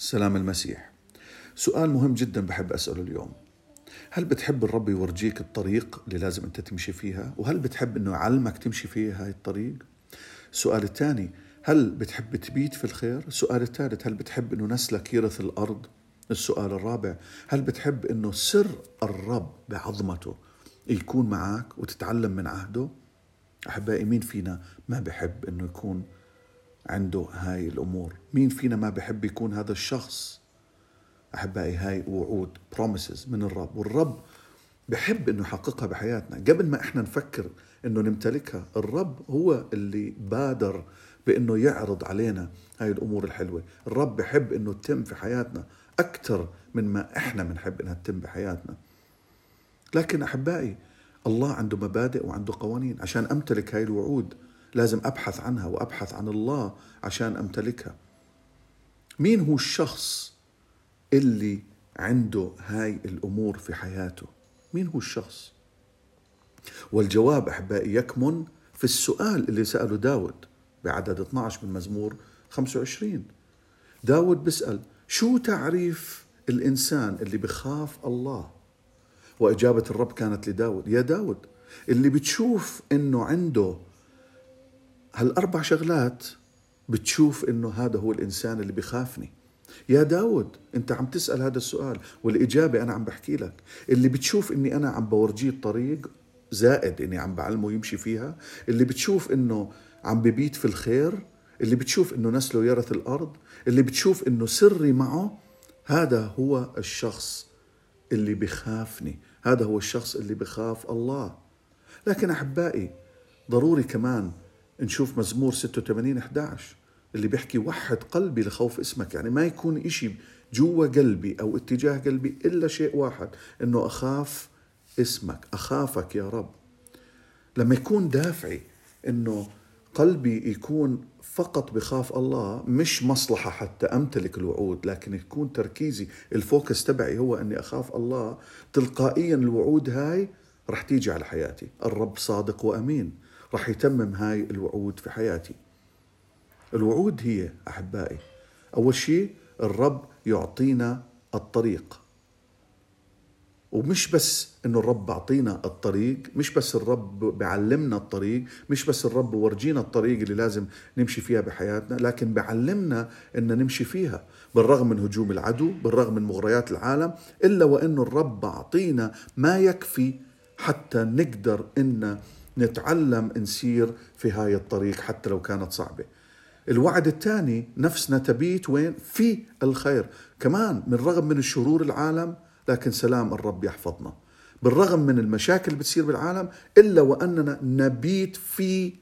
سلام المسيح. سؤال مهم جدا بحب أسأله اليوم. هل بتحب الرب يورجيك الطريق اللي لازم أنت تمشي فيها؟ وهل بتحب أنه يعلمك تمشي فيها هاي الطريق؟ السؤال الثاني هل بتحب تبيت في الخير؟ السؤال الثالث هل بتحب أنه نسلك يرث الأرض؟ السؤال الرابع هل بتحب أنه سر الرب بعظمته يكون معك وتتعلم من عهده؟ أحبائي مين فينا ما بحب أنه يكون عنده هاي الأمور. مين فينا ما بحب يكون هذا الشخص؟ أحبائي هاي وعود promises من الرب. والرب بحب أنه يحققها بحياتنا. قبل ما إحنا نفكر أنه نمتلكها الرب هو اللي بادر بأنه يعرض علينا هاي الأمور الحلوة. الرب بحب أنه تتم في حياتنا أكثر من ما إحنا بنحب أنها تتم بحياتنا. لكن أحبائي الله عنده مبادئ وعنده قوانين. عشان أمتلك هاي الوعود لازم أبحث عنها وأبحث عن الله عشان أمتلكها. مين هو الشخص اللي عنده هاي الأمور في حياته؟ مين هو الشخص؟ والجواب أحبائي يكمن في السؤال اللي سأله داود بعدد 12 من مزمور 25 داود بيسأل شو تعريف الإنسان اللي بخاف الله؟ وإجابة الرب كانت لداود يا داود اللي بتشوف إنه عنده هالأربع شغلات بتشوف إنه هذا هو الإنسان اللي بخافني. يا داود أنت عم تسأل هذا السؤال والإجابة أنا عم بحكي لك. اللي بتشوف إني أنا عم بورجيه الطريق زائد إني عم بعلمه يمشي فيها. اللي بتشوف إنه عم ببيت في الخير. اللي بتشوف إنه نسله يرث الأرض. اللي بتشوف إنه سري معه هذا هو الشخص اللي بخافني. هذا هو الشخص اللي بخاف الله. لكن أحبائي ضروري كمان نشوف مزمور 86 11 اللي بيحكي وحد قلبي لخوف اسمك. يعني ما يكون إشي جوا قلبي أو اتجاه قلبي إلا شيء واحد إنه أخاف اسمك أخافك يا رب. لما يكون دافعي إنه قلبي يكون فقط بخاف الله مش مصلحة حتى أمتلك الوعود لكن يكون تركيزي الفوكس تبعي هو أني أخاف الله تلقائيا الوعود هاي رح تيجي على حياتي. الرب صادق وأمين. راح يتمم هاي الوعود في حياتي. الوعود هي أحبائي أول شيء الرب يعطينا الطريق. ومش بس إنه الرب بعطينا الطريق مش بس الرب بعلمنا الطريق مش بس الرب ورجينا الطريق اللي لازم نمشي فيها بحياتنا لكن بعلمنا ان نمشي فيها بالرغم من هجوم العدو بالرغم من مغريات العالم إلا وإنه الرب بعطينا ما يكفي حتى نقدر ان نتعلم نسير في هاي الطريق حتى لو كانت صعبة. الوعد الثاني نفسنا تبيت وين؟ في الخير. كمان من رغم من الشرور العالم لكن سلام الرب يحفظنا. بالرغم من المشاكل اللي بتصير بالعالم إلا وأننا نبيت في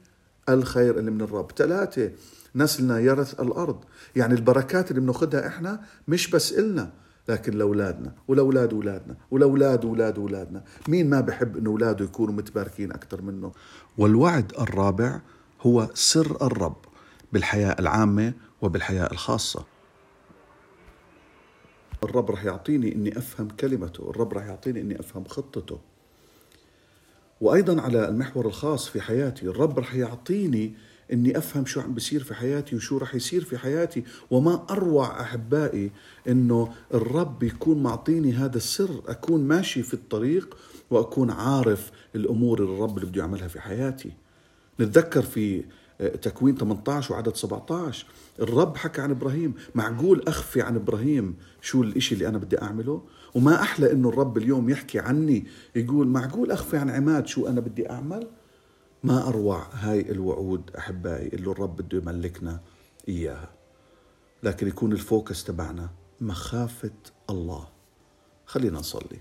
الخير اللي من الرب. ثلاثة نسلنا يرث الأرض. يعني البركات اللي بناخذها إحنا مش بس إلنا. لكن لأولادنا ولأولاد أولادنا ولأولاد أولاد أولادنا. مين ما بحب إنه أولاده يكونوا متباركين أكثر منه؟ والوعد الرابع هو سر الرب بالحياة العامة وبالحياة الخاصة. الرب رح يعطيني إني أفهم كلمته الرب رح يعطيني إني أفهم خطته. وأيضا على المحور الخاص في حياتي الرب رح يعطيني إني أفهم شو عم بيصير في حياتي وشو رح يصير في حياتي. وما أروع أحبائي إنه الرب يكون معطيني هذا السر أكون ماشي في الطريق وأكون عارف الأمور اللي الرب اللي بده يعملها في حياتي. نتذكر في آه، تكوين 18 وعدد 17 الرب حكى عن إبراهيم معقول أخفي عن إبراهيم شو الإشي اللي أنا بدي أعمله؟ وما أحلى إنه الرب اليوم يحكي عني يقول معقول أخفي عن عماد شو أنا بدي أعمل؟ ما أروع هاي الوعود أحبائي اللي الرب بده يملكنا إياها. لكن يكون الفوكس تبعنا مخافة الله. خلينا نصلي.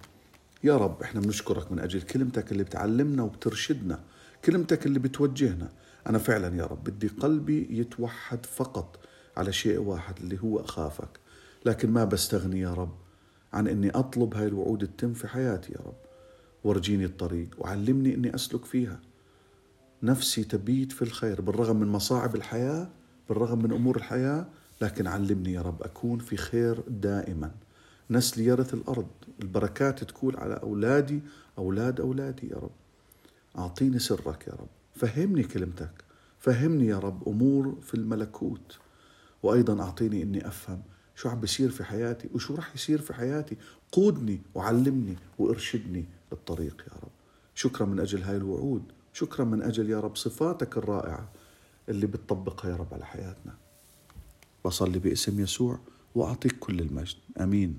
يا رب إحنا بنشكرك من أجل كلمتك اللي بتعلمنا وبترشدنا كلمتك اللي بتوجهنا. أنا فعلا يا رب بدي قلبي يتوحد فقط على شيء واحد اللي هو أخافك. لكن ما بستغني يا رب عن أني أطلب هاي الوعود التم في حياتي يا رب. ورجيني الطريق وعلمني أني أسلك فيها. نفسي تبيت في الخير بالرغم من مصاعب الحياة بالرغم من أمور الحياة لكن علمني يا رب أكون في خير دائما. نسلي يرث الأرض البركات تكون على أولادي أولاد أولادي يا رب. أعطيني سرك يا رب. فهمني كلمتك. فهمني يا رب أمور في الملكوت. وأيضا أعطيني أني أفهم شو عم بيصير في حياتي وشو رح يصير في حياتي. قودني وعلمني وإرشدني بالطريق يا رب. شكرا من أجل هاي الوعود. شكرا من أجل يا رب صفاتك الرائعة اللي بتطبقها يا رب على حياتنا. بصلي باسم يسوع وأعطيك كل المجد. أمين.